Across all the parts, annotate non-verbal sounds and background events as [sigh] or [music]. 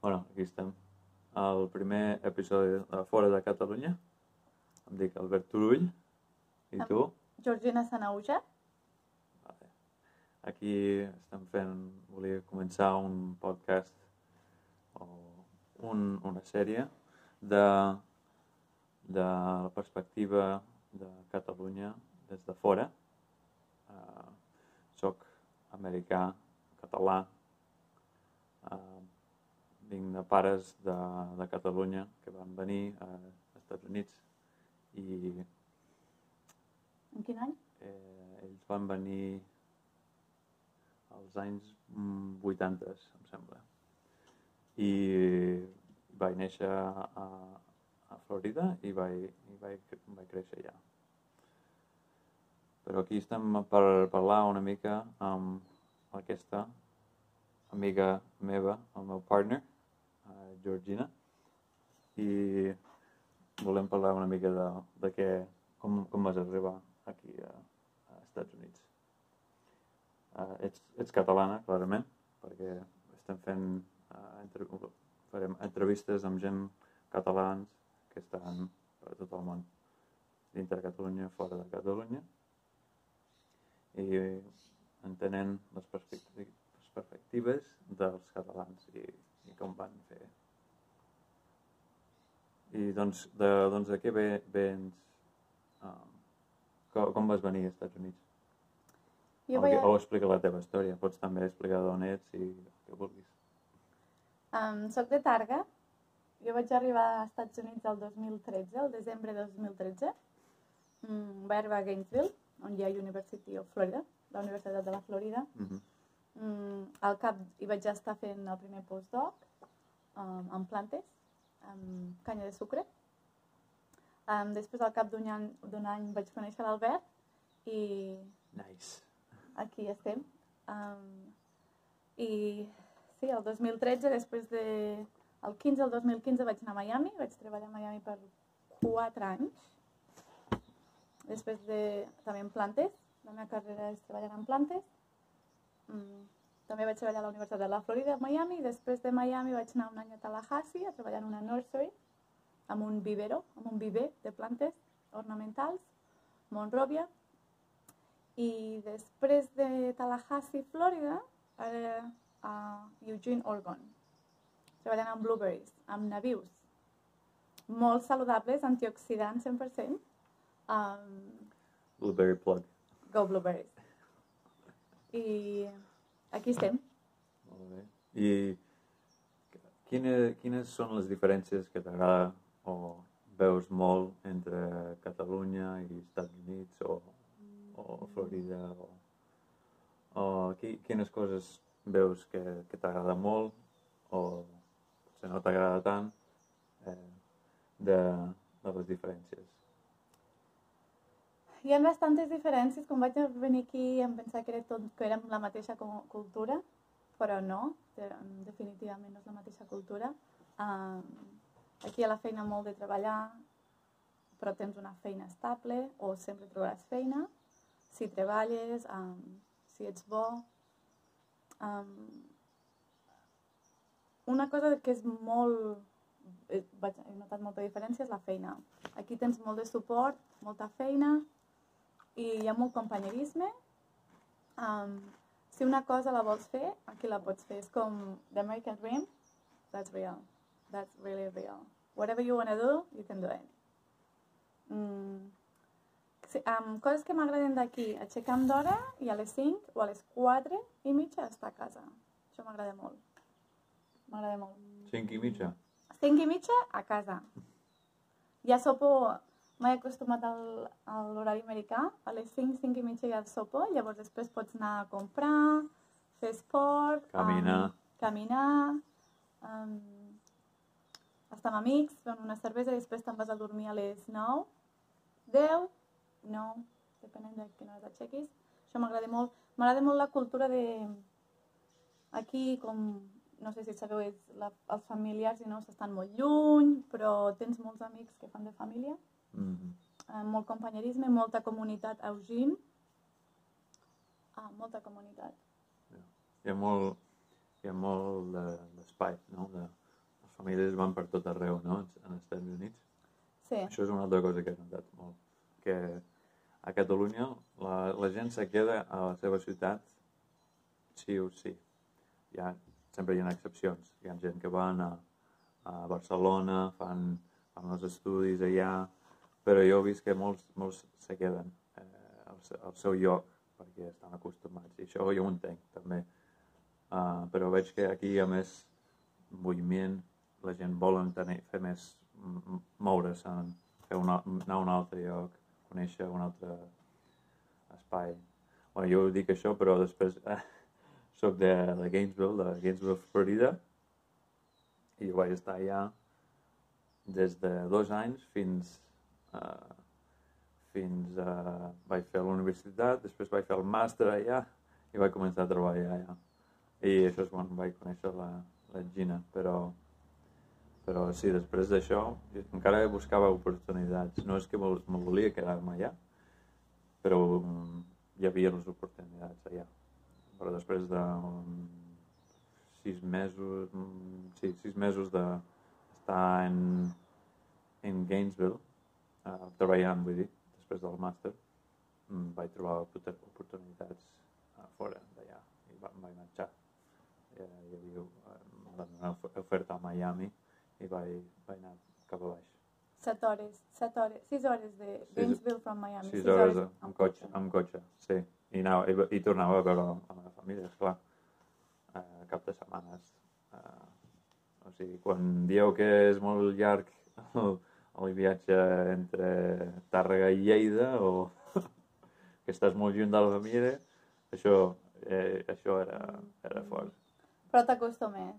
Bueno, aquí estem. El primer episodi de Fora de Catalunya. Em dic Albert Turull. I tu? Georgina Sanauja. Vale. Aquí estem fent... Volia començar un podcast o un, una sèrie de, de la perspectiva de Catalunya des de fora. Uh, soc americà, català, uh, vinc de pares de, de Catalunya que van venir a Estats Units i En quin any? eh, ells van venir als anys mm, 80, em sembla. I vaig néixer a, a Florida i vaig, i vaig, vaig créixer allà. Però aquí estem per parlar una mica amb aquesta amiga meva, el meu partner, Georgina, i volem parlar una mica de, de què, com, com vas arribar aquí a, a Estats Units. Uh, ets, ets catalana, clarament, perquè estem fent uh, entre, farem entrevistes amb gent catalans que estan per tot el món, dintre de Catalunya, fora de Catalunya, i entenent les perspectives dels catalans i, i com van fer. I doncs, de, doncs de què ve, vens? Um, com, com vas venir als Estats Units? Jo o, vaig... o explica la teva història. Pots també explicar d'on ets i el que vulguis. Um, soc de Targa. Jo vaig arribar als Estats Units el 2013, el desembre de 2013. Mm, vaig arribar a Gainesville, on hi ha University of Florida, la Universitat de la Florida. Mm -hmm. Mm, al cap hi vaig estar fent el primer postdoc um, amb plantes, amb canya de sucre. Um, després, al cap d'un any, any, vaig conèixer l'Albert i Nice. aquí estem. Um, I sí, el 2013, després de... El 15 del 2015 vaig anar a Miami, vaig treballar a Miami per 4 anys. Després de... també en plantes, la meva carrera és treballar en plantes. Mm, també vaig treballar a la Universitat de la Florida, a Miami, i després de Miami vaig anar un any a Tallahassee a treballar en una nursery, amb un vivero, amb un viver de plantes ornamentals, Monrovia, i després de Tallahassee, Florida, ara a Eugene, Oregon, treballant amb blueberries, amb navius, molt saludables, antioxidants 100%, um, Blueberry plug. go blueberries. I aquí estem. Molt bé. I quina, quines són les diferències que t'agrada o veus molt entre Catalunya i Estats Units o, o Florida o, o qui, quines coses veus que, que t'agrada molt o potser no t'agrada tant eh, de, de les diferències. Hi ha bastantes diferències. Quan vaig venir aquí em pensava que, era tot, que érem la mateixa cultura, però no, de- definitivament no és la mateixa cultura. Um, aquí a la feina molt de treballar, però tens una feina estable o sempre trobaràs feina. Si treballes, um, si ets bo. Um, una cosa que és molt... eh, Vaig, he notat molta diferència és la feina. Aquí tens molt de suport, molta feina i hi ha molt companyerisme. Um, si una cosa la vols fer, aquí la pots fer. És com the American Dream, that's real. That's really real. Whatever you want to do, you can do it. Mm. Sí, um, coses que m'agraden d'aquí, aixecar-me d'hora i a les 5 o a les 4 i mitja estar a casa. Això m'agrada molt. M'agrada molt. Cinc i mitja? 5 i mitja a casa. Ja sopo, m'he acostumat al, a l'horari americà, a les 5, 5 i mitja ja sopo, llavors després pots anar a comprar, fer esport, Caminar. Um, caminar, um, estar amb amics, fer una cervesa i després te'n vas a dormir a les 9, 10, 9, depenent de quina hora t'aixequis. Això m'agrada molt. M'agrada molt la cultura de... Aquí, com no sé si sabeu, és la, els familiars i no estan molt lluny, però tens molts amics que fan de família, Mm -hmm. molt companyerisme, molta comunitat a Eugene, ah, molta comunitat. Hi ha molt, hi ha molt de- d'espai, no? De famílies van per tot arreu, no?, en els Estats Units. Sí, Això és una altra cosa que he notat molt. Que a Catalunya la, la gent se queda a la seva ciutat sí o sí. Hi ha, sempre hi ha excepcions. Hi ha gent que van a, a Barcelona, fan, fan els estudis allà, però jo he vist que molts, molts se queden eh, al, al seu lloc perquè estan acostumats. I això jo ho entenc, també. Uh, però veig que aquí hi ha més moviment, la gent volen tenir, fer més, moure's, en, fer una, anar a un altre lloc, conèixer un altre espai. Bueno, jo dic això, però després eh, soc de, de Gainesville, de Gainesville, Florida, i vaig estar allà des de dos anys fins a, fins a... vaig fer la universitat, després vaig fer el màster allà i vaig començar a treballar allà. I això és quan vaig conèixer la, la Gina, però, però sí, després d'això encara buscava oportunitats. No és que me, volia quedar-me allà, però mm, hi havia les oportunitats allà. Però després de mm, sis mesos, mm, sí, sis mesos d'estar en, en Gainesville, uh, treballant, vull dir, després del màster, mm, vaig trobar opor- oportunitats a fora d'allà i va, vaig marxar. Hi, hi havia eh, una oferta a Miami i vaig, vaig anar cap a baix. set hores, set hores, sis hores de Gainesville from Miami. Sis hores de, amb, cotxe, amb cotxe, sí. I, anava, i, i tornava a veure la, la meva família, esclar, uh, cap de setmanes. Uh, o sigui, quan dieu que és molt llarg el, el viatge entre Tàrrega i Lleida o [laughs] que estàs molt lluny de la família, això, eh, això era, era fort. Però t'acostumes,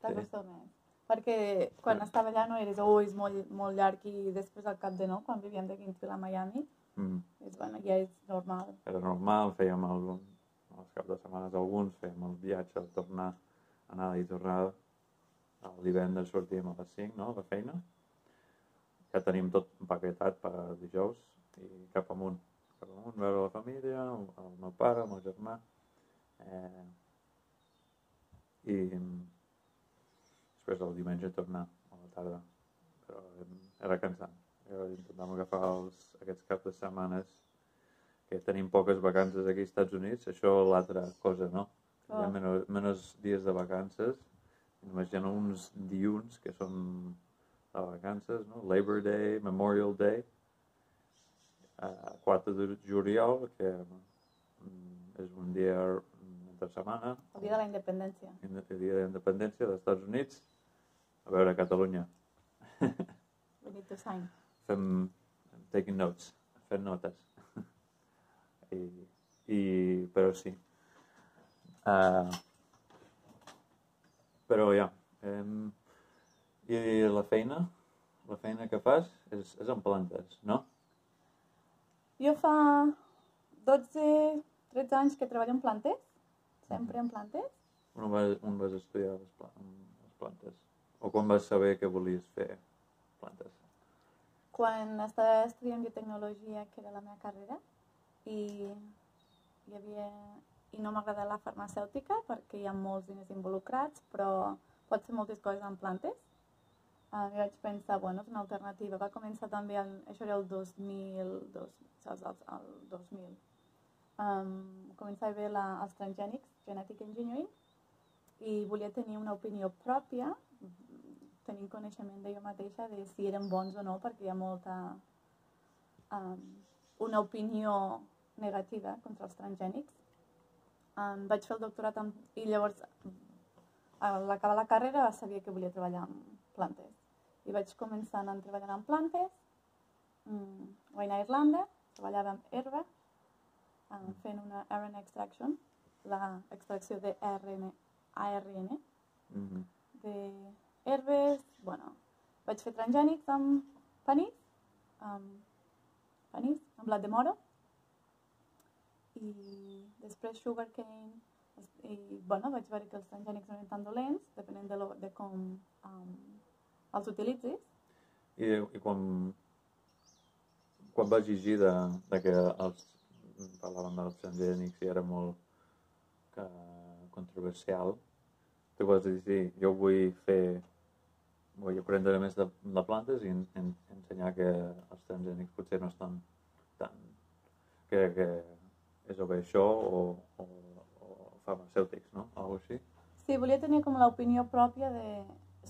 t'acostumes. Perquè quan Sí. estava allà no eres, oh, és molt, molt llarg i després al cap de no, quan vivíem de Gainesville a Miami, Mm. és, bueno, ja és normal. Era normal, fèiem el, els caps de setmanes alguns, fèiem el viatge, el tornar, anada i tornada. El divendres sortíem a les 5, no?, a la feina. Ja tenim tot empaquetat per dijous i cap amunt. Cap amunt, veure la família, el, el meu pare, el meu germà. Eh, I després el diumenge tornar a la tarda. Però era cansant. Jo intentàvem agafar els, aquests caps de setmanes que tenim poques vacances aquí als Estats Units, això l'altra cosa, no? Hi ha Clar. menys, menys dies de vacances, només hi ha uns diuns que són de vacances, no? Labor Day, Memorial Day, uh, 4 de juliol, que mm, és un dia entre setmana, El dia de la independència. el dia d'independència dels Estats Units, a veure Catalunya. We need to sign. fem taking notes, fent notes. I, i, però sí. Uh, però ja. Um, I la feina, la feina que fas és, és en plantes, no? Jo fa 12, 13 anys que treballo en plantes, sempre en plantes. On vas, on vas estudiar les, les plantes? O quan vas saber que volies fer plantes? Quan estava estudiant biotecnologia, que era la meva carrera, i hi havia... i no m'agrada la farmacèutica perquè hi ha molts diners involucrats, però pot fer moltes coses amb plantes. Uh, I vaig pensar, bueno, és una alternativa. Va començar també, el, això era el 2000, dos, saps, el, el 2000. Um, començava a la, els transgènics, Genetic Engineering, i volia tenir una opinió pròpia, tenint coneixement de jo mateixa de si eren bons o no, perquè hi ha molta um, una opinió negativa contra els transgènics. Um, vaig fer el doctorat amb, i llavors a l'acabar la carrera sabia que volia treballar amb plantes. I vaig començar anant treballant amb plantes, mm, vaig anar a Irlanda, treballava amb herba, um, fent una RNA extraction, la extracció de RN, ARN, Mm -hmm. de herbes, bueno, vaig fer transgènics amb panís, amb panís, amb blat de moro, i després sugarcane, i bueno, vaig veure que els transgènics no eren tan dolents, depenent de, lo, de com um, els utilitzis. I, i quan, quan vas llegir de, de que els, parlàvem dels transgènics i era molt que, controversial, tu vas dir, jo vull fer vull aprendre més de, de plantes i en, en, ensenyar que els transgènics potser no estan tan... que, que és o bé això o, o, o farmacèutics, no? Algo així. Sí, volia tenir com l'opinió pròpia de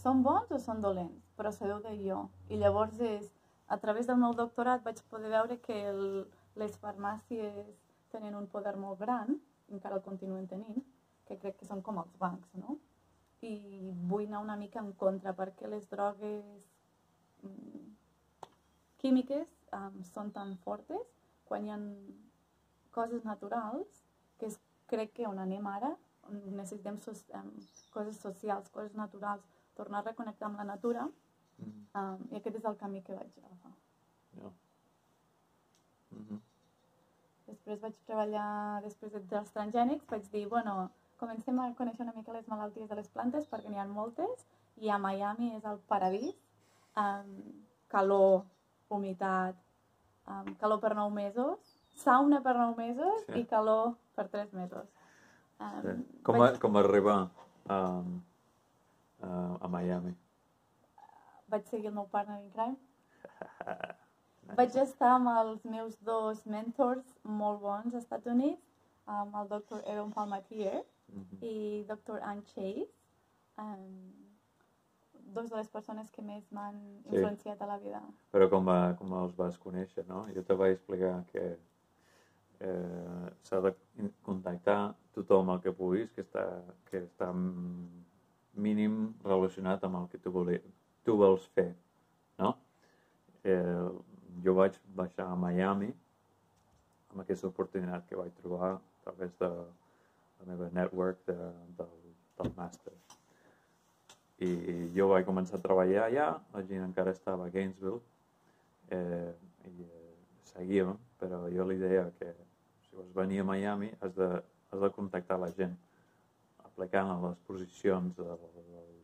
són bons o són dolents, però sabeu de jo. I llavors és, a través del meu doctorat vaig poder veure que el, les farmàcies tenen un poder molt gran, encara el continuen tenint, que crec que són com els bancs, no? I vull anar una mica en contra perquè les drogues mm, químiques um, són tan fortes quan hi ha coses naturals que és, crec que on anem ara necessitem so um, coses socials, coses naturals, tornar a reconnectar amb la natura Mm um, i aquest és el camí que vaig agafar. ja. Mm -hmm. Després vaig treballar, després de- dels transgènics, vaig dir, bueno, comencem a conèixer una mica les malalties de les plantes perquè n'hi ha moltes i a Miami és el paradís. Um, calor, humitat, um, calor per 9 mesos, sauna per 9 mesos Sí. i calor per 3 mesos. Um, Sí. Com, a, com arribar a, a, a Miami? Vaig seguir el meu partner in crime. Nice. [laughs] Vaig estar amb els meus dos mentors molt bons als Estats Units, amb el Dr. Aaron Palmatier Mhm. i Dr. Ann Chase, um, dos de les persones que més m'han Sí. influenciat a la vida. Però com, va, com els vas conèixer, no? Jo te vaig explicar que eh, s'ha de contactar tothom el que puguis que està, que està mm, mínim relacionat amb el que tu, voli, tu vols fer, no? Eh, jo vaig baixar a Miami amb aquesta oportunitat que vaig trobar a través de la meva network de, del, del màster. I jo vaig començar a treballar allà, la gent encara estava a Gainesville, eh, i eh, seguíem, però jo li deia que si vols venir a Miami has de, has de contactar la gent, aplicant a les posicions de, dels,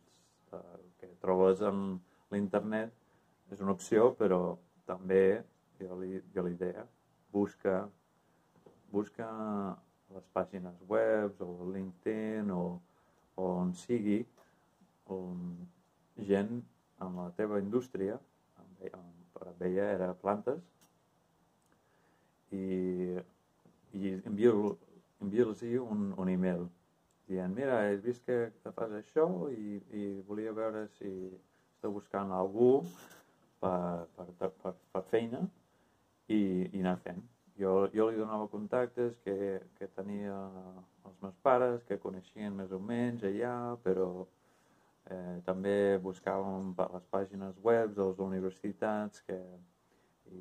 de, que trobes en l'internet és una opció, però també jo li, jo li deia, busca, busca les pàgines web o LinkedIn o, o on sigui on gent amb la teva indústria, per a ella era plantes, i, i envia-los envia un, un email dient, mira, he vist que, que fas això i, i volia veure si esteu buscant algú per, per, per, per feina i, i anar fent. Jo, jo li donava contactes que, que tenia els meus pares, que coneixien més o menys allà, però eh, també buscàvem per les pàgines web de les universitats que, i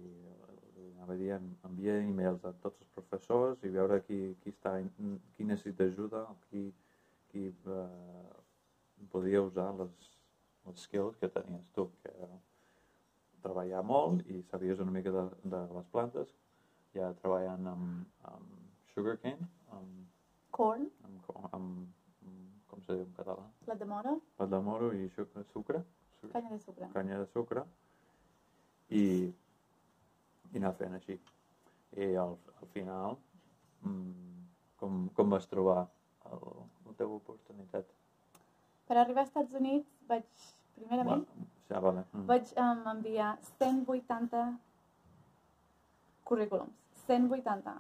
anava dient, envia e-mails a tots els professors i veure qui, qui, està, qui necessita ajuda, qui, qui eh, podia usar les, els skills que tenies tu, que era treballar molt i sabies una mica de, de les plantes, ja treballant amb, amb sugarcane, amb, Corn, amb, amb, amb com se diu en català? plat de moro, Plat de moro i sucre, sucre. Canya de sucre. canya de sucre. I, i anar fent així. I al, al final, mm, com, com vas trobar el, la teva oportunitat? Per arribar als Estats Units vaig, primerament, Bueno, ja, vale. Mm. vaig um, enviar 180 currículums. 180.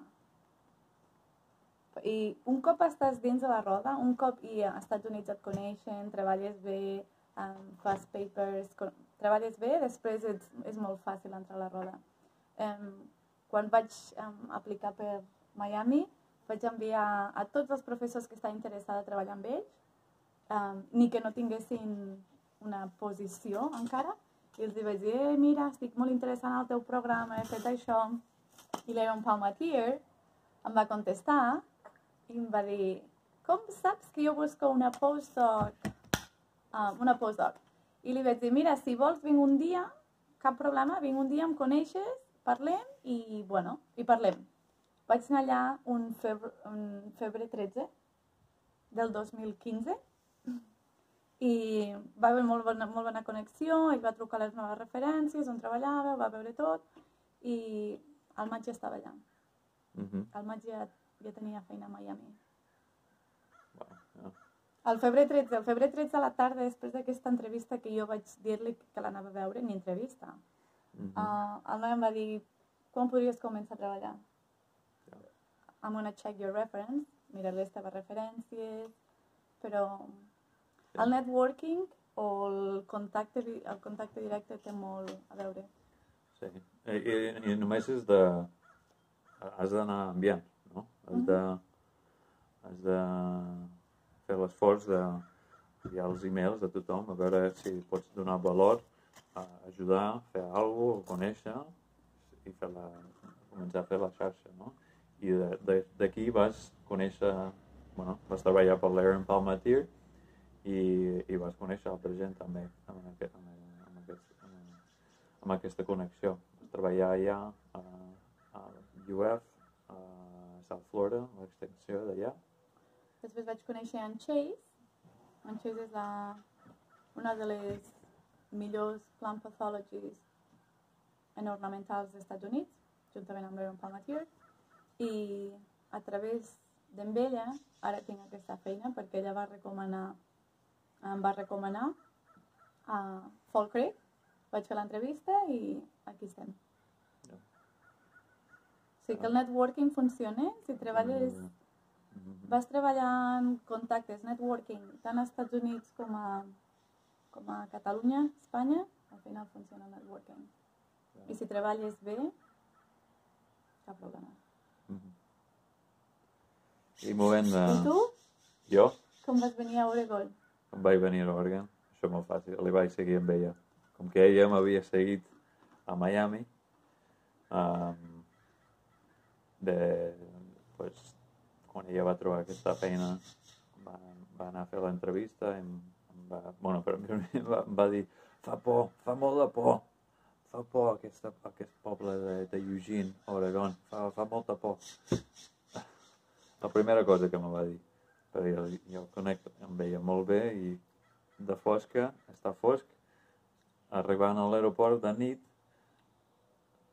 I un cop estàs dins de la roda, un cop i als Estats Units et coneixen, treballes bé, um, fas papers, treballes bé, després és, és molt fàcil entrar a la roda. Um, quan vaig aplicar per Miami, vaig enviar a tots els professors que estan interessats a treballar amb ells, um, ni que no tinguessin una posició encara, i els vaig dir, eh, mira, estic molt interessant el teu programa, he fet això. I l'Aaron Palmatier em va contestar i em va dir, com saps que jo busco una postdoc? Um, una postdoc. I li vaig dir, mira, si vols vinc un dia, cap problema, vinc un dia, em coneixes, parlem i, bueno, i parlem. Vaig anar allà un febre, un febre 13 del 2015 i va haver molt bona, molt bona connexió, ell va trucar les noves referències, on treballava, va veure tot i al maig ja estava allà. Mm -hmm. Al maig ja, ja tenia feina a Miami. ja. El febrer 13, el febrer 13 a la tarda, després d'aquesta entrevista que jo vaig dir-li que l'anava a veure, ni entrevista, Mhm. uh, el noi em va dir, quan podries començar a treballar? I'm gonna check your reference, mirar les teves referències, però el networking o el contacte, el contacte directe té molt a veure. Sí. I, i, i només és de... Has d'anar enviant, no? Has de... Has de fer l'esforç de enviar els e-mails de tothom, a veure si pots donar valor, a ajudar, fer alguna cosa, conèixer i fer la, començar a fer la xarxa, no? I d'aquí vas conèixer, bueno, vas treballar per l'Aaron Palmatier i, i vas conèixer altra gent també amb, aquest, amb, amb, aquest, amb, amb aquesta connexió. Vas treballar allà a, a UF, a South Florida, a l'extensió d'allà. Després vaig conèixer en Chase. En Chase és la, una de les millors plant pathologies en ornamentals dels Estats Units, juntament amb l'Aaron Palmatier. I a través d'en ella, ara tinc aquesta feina perquè ella va recomanar, em va recomanar a Fall Creek. Vaig fer l'entrevista i aquí estem. Ja. Sí que el networking funciona, si treballes Mhm. Vas treballar en contactes, networking, tant als Estats Units com a, com a Catalunya, Espanya, al final funciona el networking. I si treballes bé, cap problema. Mhm. I movent de... I tu, Jo, com vas venir a Oregon? em vaig venir a Oregon, això és molt fàcil, li vaig seguir amb ella. Com que ella m'havia seguit a Miami, um, de, pues, quan ella va trobar aquesta feina, va, va anar a fer l'entrevista i va, bueno, però em [laughs] va, em va dir, fa por, fa molt de por, fa por aquesta, aquest poble de, de Eugene, Oregon, fa, fa molta por. La primera cosa que me va dir, perquè jo, jo conec amb ella molt bé i de fosca, està fosc, arribant a l'aeroport de nit,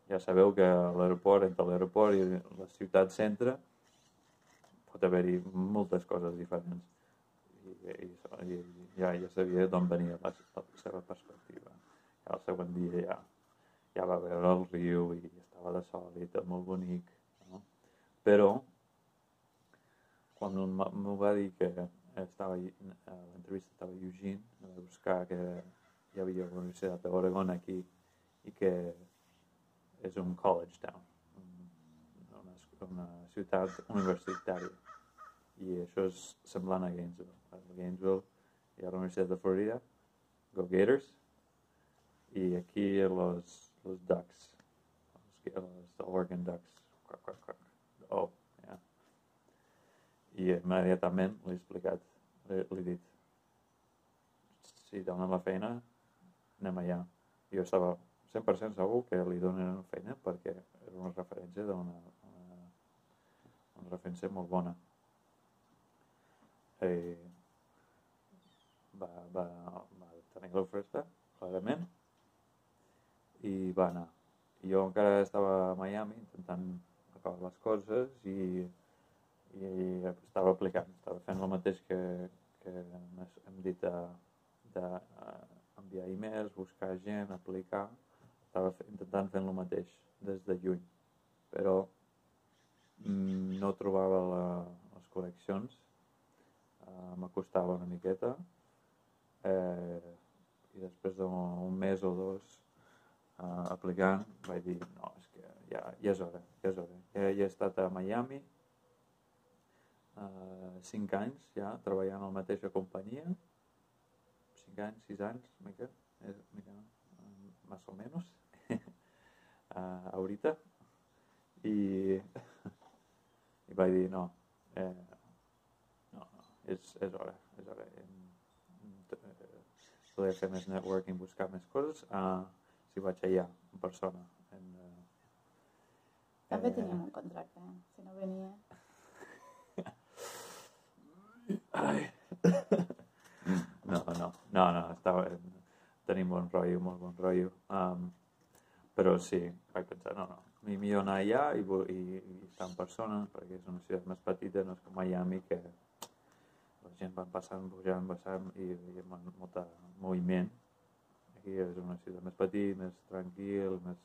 ja sabeu que l'aeroport, entre l'aeroport i la ciutat centre, pot haver-hi moltes coses diferents. I, i, ja, ja sabia d'on venia la, la seva perspectiva. Ja el següent dia ja, ja va veure el riu i estava de sol i tot molt bonic. No? Però, quan m'ho va dir que estava, a l'entrevista estava Eugene, va buscar que hi havia la Universitat d'Oregon aquí i que és un college town, un- una, una ciutat universitària. I això és semblant a Gainesville. A Gainesville hi ha la Universitat de Florida, Go Gators, i aquí los, los Ducks, los, los Oregon Ducks, quack, quack, quack. Oh, ja. I immediatament l'he explicat, l'he l'he dit, si donen la feina, anem allà. Jo estava 100% segur que li donen feina perquè era una referència d'una una, una referència molt bona. Eh, va, va, va tenir l'oferta, clarament, i va anar. I jo encara estava a Miami intentant acabar les coses i, i estava aplicant, estava fent el mateix que, que hem dit de, de enviar e-mails, buscar gent, aplicar, estava intentant fent el mateix des de lluny, però mm, no trobava la, les connexions, uh, m'acostava una miqueta, eh, i després d'un mes o dos uh, aplicant vaig dir, no, és que ja, ja és hora, ja és hora. Ja, ja he estat a Miami, uh, cinc anys ja, treballant a la mateixa companyia, cinc anys, sis anys, mica, eh, mica eh, más o menos, uh, [laughs] ahorita, i, [laughs] i vaig dir, no, eh, no, és, és hora, és hora. Em, eh, poder fer més networking, buscar més coses, uh, si vaig allà, en persona. En, uh, També teníem un contracte, eh? si no venia. [laughs] Ai. [coughs] No, no, no, no, estava, tenim bon rotllo, molt bon rotllo. Um, però sí, vaig pensar, no, no, mi millor anar allà i, i, i estar en persona, perquè és una ciutat més petita, no és com Miami, que gent van passant, pujant, baixant i hi ha molt moviment. Aquí és una ciutat més petit, més tranquil, més...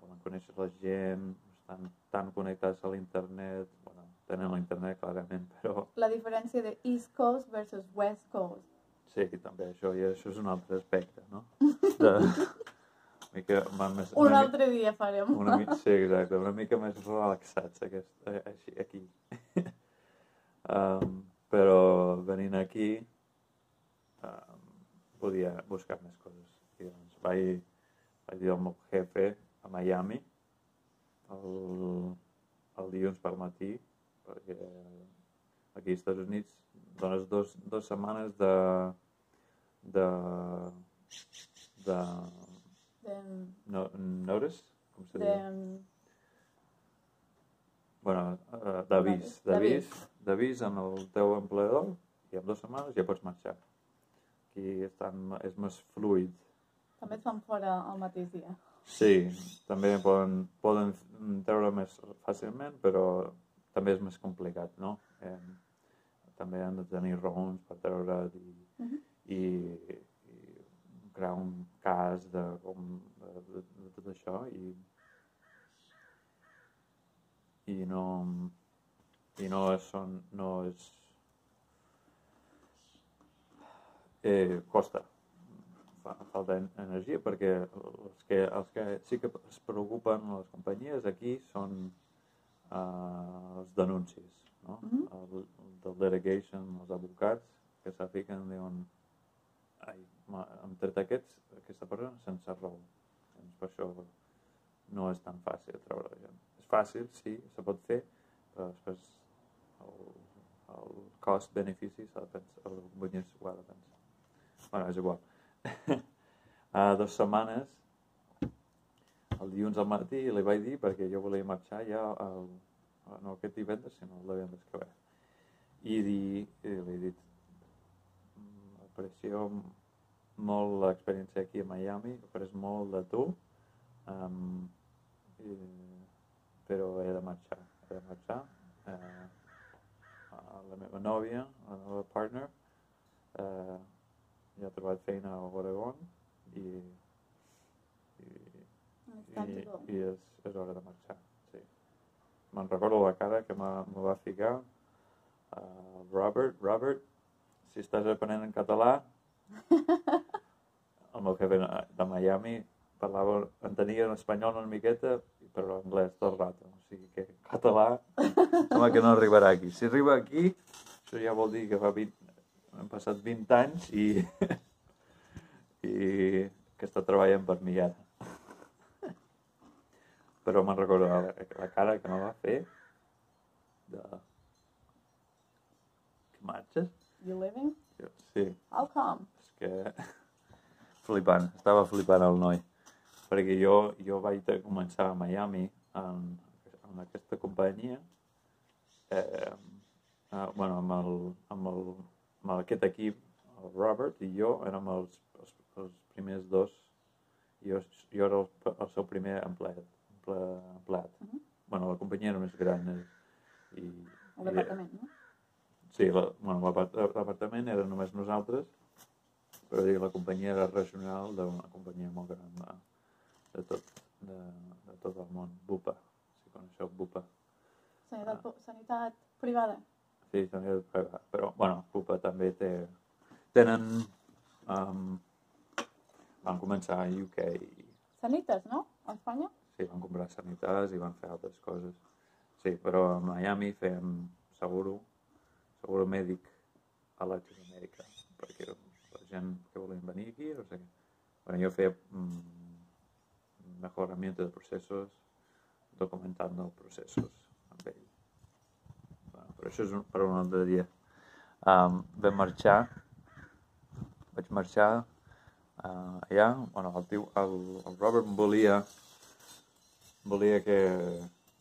volen conèixer la gent, estan tan connectats a l'internet, bueno, tenen l'internet clarament, [laughs] però La diferència de East Coast versus West Coast. sí, també això, i això és un altre aspecte, no? [laughs] De, una mica, més, Un una, mi- altre dia farem. una, mi- sí, exacte, una mica més relaxats aquest, eh, així, aquí. [laughs] um, però venint aquí um, podia buscar més coses. I doncs vaig, vaig dir al meu jefe a Miami el, el dilluns per matí perquè aquí als Estats Units dones dos, dos setmanes de de de no, notice com se diu? bueno, eh, d'avís d'avís d'avís amb el teu empleador i en dues setmanes ja pots marxar aquí estan, és més fluid també et fan fora el mateix dia. Sí, també poden, poden treure més fàcilment, però també és més complicat, no? Eh, també han de tenir raons per treure't i, Mhm. i, i crear un cas de, com, de, de, de tot això i, i no i no és, són, no és eh, costa fa, falta en- energia perquè els que, els que sí que es preocupen les companyies aquí són uh, els denuncis, no? Mhm. el, el del litigation, els advocats que s'afiquen diuen ai, hem tret aquests, aquesta persona sense raó. Doncs per això no és tan fàcil treure la gent. És fàcil, sí, se pot fer, però després el, el cost-benefici s'ha de pensar, el companyia s'ho ha de pensar. Bueno, és igual. [laughs] a dues setmanes, el dilluns al matí, li vaig dir perquè jo volia marxar ja el, no aquest divendres, sinó el divendres que ve. I, di, i li he dit, "Mm, aprecio molt l'experiència aquí a Miami, après molt de tu, um, i, però he de marxar, he de marxar. Eh, la meva nòvia, la meva partner, eh, ja ha trobat feina a Oregon i, i, i, i és, és hora de marxar. Sí. Me'n recordo la cara que me, me va ficar uh, Robert, Robert, si estàs aprenent en català, [laughs] el meu jefe de Miami parlava, entenia en espanyol una miqueta, però anglès tot el rato. O sigui que català, home, que no arribarà aquí. Si arriba aquí, això ja vol dir que fa 20, han passat 20 anys i, [laughs] i que està treballant per mi ara. Però me'n recordo la, la cara que me va fer de... Que marxes? You living? Sí, How come? és que [laughs] flipant, estava flipant el noi. Perquè jo, jo vaig començar a Miami en, en aquesta companyia eh, eh, bueno, amb, el, amb, el, amb aquest equip, el Robert i jo érem els, els, els primers dos. Jo, jo era el, el seu primer empleat. Emple, empleat. Mhm. bueno, la companyia era més gran. eh, I, El departament, no? Sí, la, bueno, l'apart- l'apartament era només nosaltres, però dic, la companyia era regional d'una companyia molt gran de, de, tot, de, de tot el món. Bupa, si coneixeu Bupa. Sanitat, pu- sanitat privada. Sí, també és privat, però, bueno, Bupa també té... Tenen... Um, van començar a UK i Sanites, no? A Espanya? sí, van comprar sanitats i altres coses. Sí, però a Miami fem seguro, seguro mèdic a Latinoamèrica, perquè la gent que volien venir aquí, sé què. Bueno, yo feia mm, mejoramiento de procesos, documentando procesos amb ell. Bueno, però això és un, per un altre dia. Um, vam marxar, vaig marxar uh, allà, bueno, el, tio, el, el Robert volia, volia que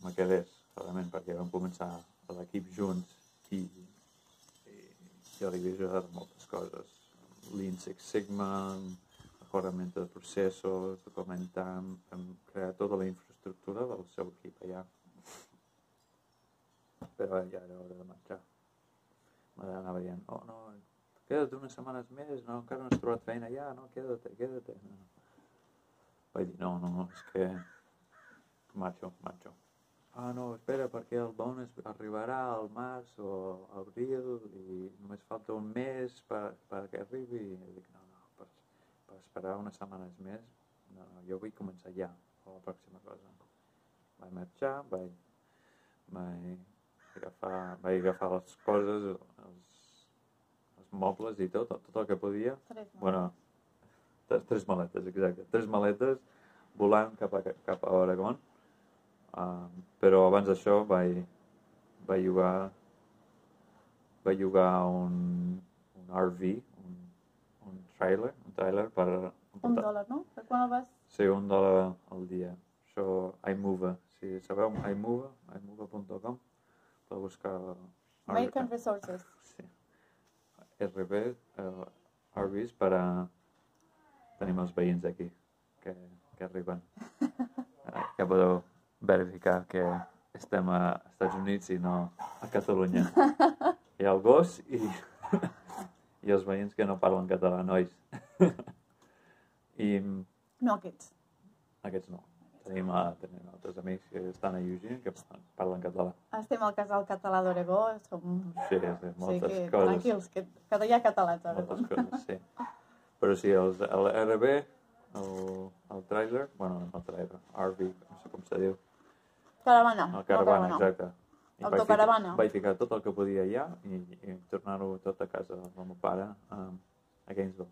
me quedés, realment, perquè vam començar l'equip junts i, i jo li havia ajudat moltes coses. Lean Six Sigma, mejorament de processos, documentant, hem creat tota la infraestructura del seu equip allà. Però ja era hora de marxar. m'anava dient, oh, no, queda't unes setmanes més, no, encara no has trobat feina allà, no, queda't, queda't. No. Vaig dir, no, no, és que marxo, marxo. Ah, no, espera, perquè el bonus arribarà al març o abril i només falta un mes per, perquè arribi. I dic, no, no, per, per esperar unes setmanes més, no, no, jo vull començar ja, o la pròxima cosa. Vaig marxar, vaig, vaig agafar, vaig agafar les coses, els, els mobles i tot, tot el que podia. Tres, no? Bueno, tres, tres maletes, exacte. Tres maletes volant cap a, cap a Oregon. Um, però abans d'això vaig, vaig llogar vaig llogar un, un RV, un, un trailer, un trailer per... Un dòlar, no? Per quan el vas? Sí, un dòlar al dia. Això, iMover. Si sabeu iMover, iMover.com, per buscar... American Resources. Sí. RB, uh, RVs per a... Tenim els veïns aquí que, que arriben. Uh, [laughs] que podeu verificar que estem a Estats Units i no a Catalunya. Hi ha el gos i, [laughs] i els veïns que no parlen català, nois. [laughs] I No aquests. aquests no. Tenim, a, tenim altres amics que estan a Eugene que parlen català. Estem al casal català d'Oregó, som... Sí, sí, moltes sí, que, coses. tranquils, que, que hi ha catalans a Oregó. Moltes coses, sí. Però sí, els, el RB, el, el trailer, bueno, no el trailer, RV, no sé com se diu, Caravana. el no caravana, exacte. I vaig Autocaravana. Ficar, vaig ficar tot el que podia allà i, i tornar-ho tot a casa del meu pare um, a Gainesville.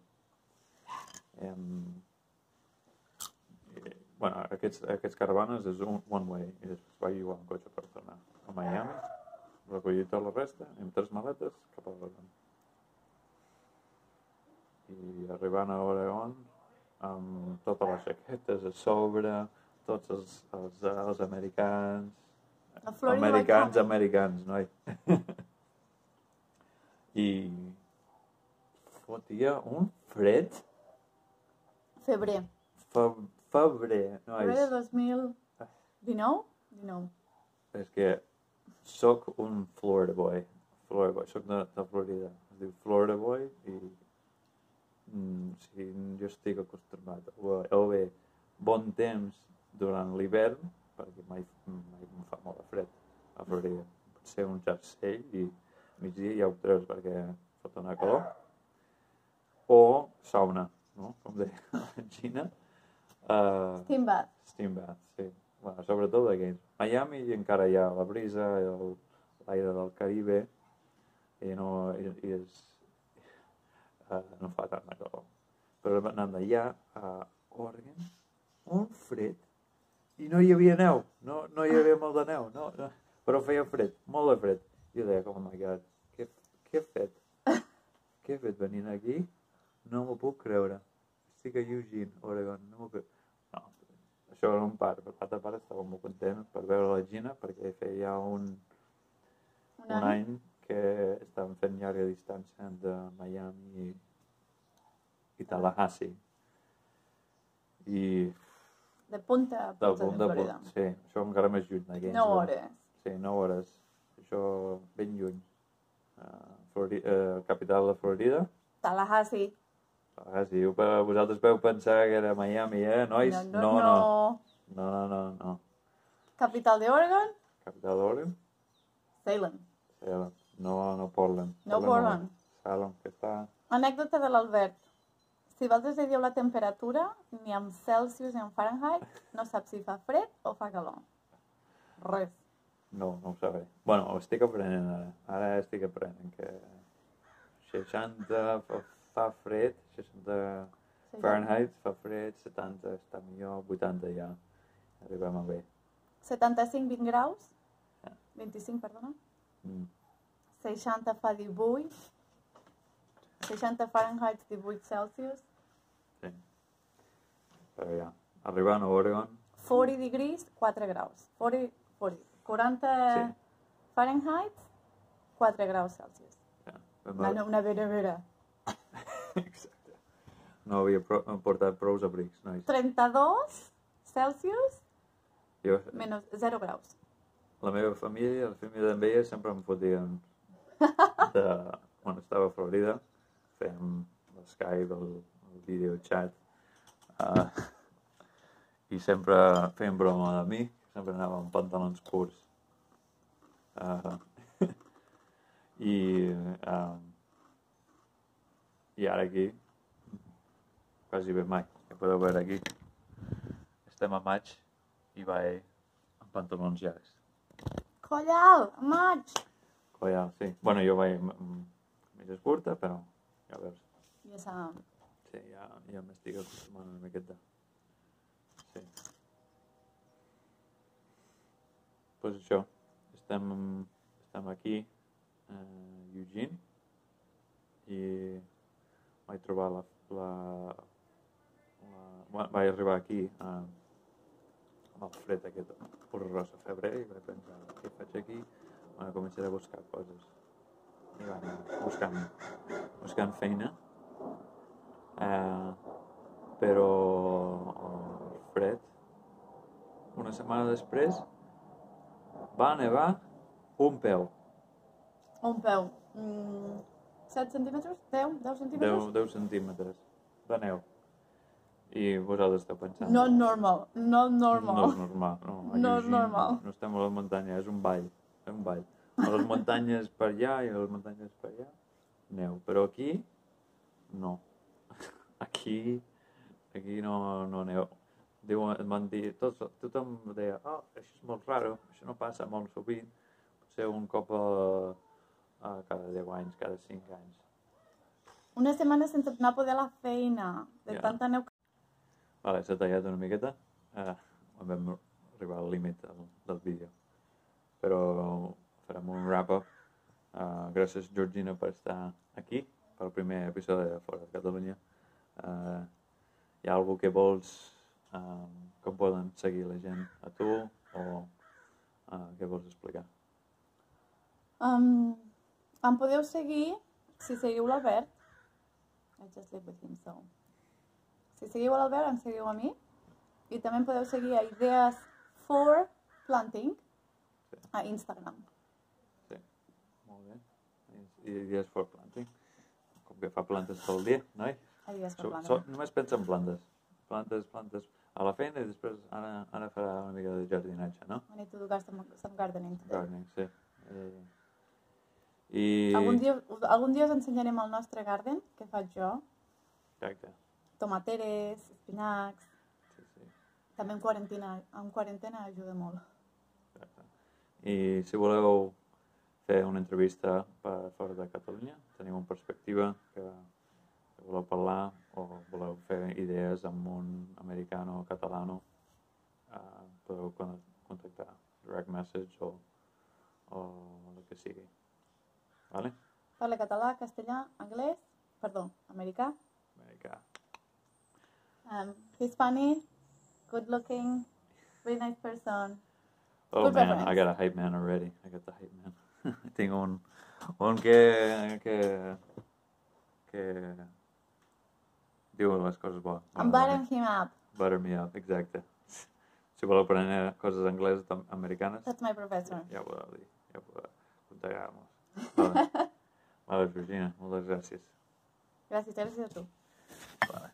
Um, i, bueno, aquests, aquests caravanes és un one way i després vaig llogar un cotxe per tornar a Miami, recollir tota la resta amb tres maletes cap a Oregon. I arribant a Oregon amb totes les jaquetes a sobre, tots els, els, els americans, americans, americans, noi. [laughs] I fotia un fred Febrer. fe, febrer, Febrer de nois. 2019? 19. És que sóc un Florida boy. Florida boy. Sóc de, de Florida. Es diu Florida boy i mm, sigui, jo estic acostumat o, o bé bon temps durant l'hivern perquè mai, mai em fa molt de fred a Florida. Pot ser un jersei i migdia ja ho treus perquè fot una calor. O sauna, no? Com deia la Gina. Uh, Steam bath. Steam bath, sí. Bueno, sobretot Games. Miami encara hi ha la brisa, l'aire del Caribe, i no i, i és, uh, no fa tant de calor. Però anant d'allà a Oregon, un fred, i no hi havia neu, no, no hi havia molt de neu, no, no, però feia fred, molt de fred. I jo deia, oh my god, què, què he fet? Què he fet venint aquí? No m'ho puc creure. Estic a Eugene, Oregon, no m'ho puc... No, això era un pare, per l'altre pare estava molt content per veure la Gina perquè feia un, Un un any que estàvem fent llarga distància entre Miami i, i Tallahassee. I De punta a punta punt de de Florida. punt, sí, això encara més lluny. de 9 Gainesville. hores. Sí, 9 hores. Això ben lluny. Uh, Flori uh, capital de Florida. Tallahassee. Ah, sí, ho- vosaltres veu pensar que era Miami, eh, nois? No, no, no. No, no, no, no. Capital de Oregon? Capital d'Oregon? Salem. Salem. No, no Portland. No Portland. Salem, que està... Anècdota de l'Albert. Si li dieu la temperatura, ni en Celsius ni en Fahrenheit, no sap si fa fred o fa calor. Res. No, no ho sabré. Bueno, ho estic aprenent ara. Ara estic aprenent que 60 fa, fa fred, 60 Sí, Fahrenheit fa fred, 70 està millor, 80 ja. Arribem a bé. 75, 20 graus. Ah. 25, perdona. Mm. 60 fa 18. 60 Fahrenheit, 18 Celsius. Però ja, arribant a Oregon, 40 degrees, 4 graus. 40, 40. 40 Sí. Fahrenheit, 4 graus Celsius. ja, vam Una, una vera vera. Exacte. No havia pro portat prous abrics, nois. 32 Celsius, Jo, menys 0 graus. la meva família, la família d'en Veia, sempre em fotien [laughs] de, quan estava a Florida, fèiem l'Skype, el, el videochat, uh, i sempre feien broma de mi, sempre anava amb pantalons curts. Uh, [laughs] I, uh, I ara aquí, quasi bé mai, ja podeu veure aquí, estem a maig i vaig amb pantalons llargs. Collal, maig! Collal, sí. Bueno, jo vaig mitges curta, però ja veus. Ja s'ha... Sí, ja, ja m'estic acostumant una miqueta. Sí. Pues això, estem, estem aquí a Eugene i vaig trobar la... la, la bueno, vaig arribar aquí a, amb el fred aquest horrorós a febrer i vaig pensar, què faig aquí? Bueno, començaré a buscar coses. I va anar buscant, buscant feina. Eh, però fred, una setmana després, va nevar un peu. Un peu. Mm, 7 centímetres? 10? 10 centímetres? 10, 10 centímetres de neu. I vosaltres esteu pensant... Not normal. Not normal. No és normal. No, [laughs] No és normal. No estem a la muntanya, és un ball. És un ball. A les muntanyes per allà i a les muntanyes per allà, neu. Però aquí, no. Aquí, aquí no, no neu. Diuen, em van dir, tots, tothom deia, oh, això és molt raro, això no passa molt sovint, potser un cop a, a cada 10 anys, cada 5 anys. Una setmana sense anar a poder a la feina. De Ja. tanta neu. Vale, s'ha tallat una miqueta. Eh, vam arribar al límit del, del vídeo. Però farem un wrap-up. Uh, gràcies, Georgina, per estar aquí, pel primer episodi de Fora de Catalunya. Uh, hi ha algú que vols um, com poden seguir la gent a tu o uh, què vols explicar? Um, em podeu seguir si seguiu l'Albert. I just live with him, so... Si seguiu a l'Albert, em seguiu a mi. I també em podeu seguir a Idees for Planting Sí. a Instagram. Sí, molt bé. I idees for planting. Com que fa plantes tot el dia, noi? A Idees for So, so, només pensa en plantes. Plantes, plantes a la feina i després ara, ara farà una mica de jardinatge, no? I need to do some, some gardening today. Gardening, sí. Eh, I... Algun dia, algun dia us ensenyarem el nostre garden, que faig jo. Exacte, Tomateres, espinacs... sí, sí. També en quarantena, en quarantena ajuda molt. Exacte. I si voleu fer una entrevista per fora de Catalunya, teniu una perspectiva que voleu parlar o voleu fer idees amb un americano o catalano, eh, podeu con- contactar direct message o, o el que sigui. Vale? Parla català, castellà, anglès, perdó, americà, Americà. um, Hispanic, good looking, very nice person. Oh Good man, reference. I got a hype man already. I got the hype man. [laughs] Tinc un, un que, que, que diu les coses bo. I'm buttering him up. Butter me up, exacte. Si voleu aprendre coses angleses americanes, That's my professor. ja ho podeu dir, ja podeu contactar-nos. Vale. [laughs] vale, Virginia, moltes gràcies. Gràcies, gràcies a tu. Vale.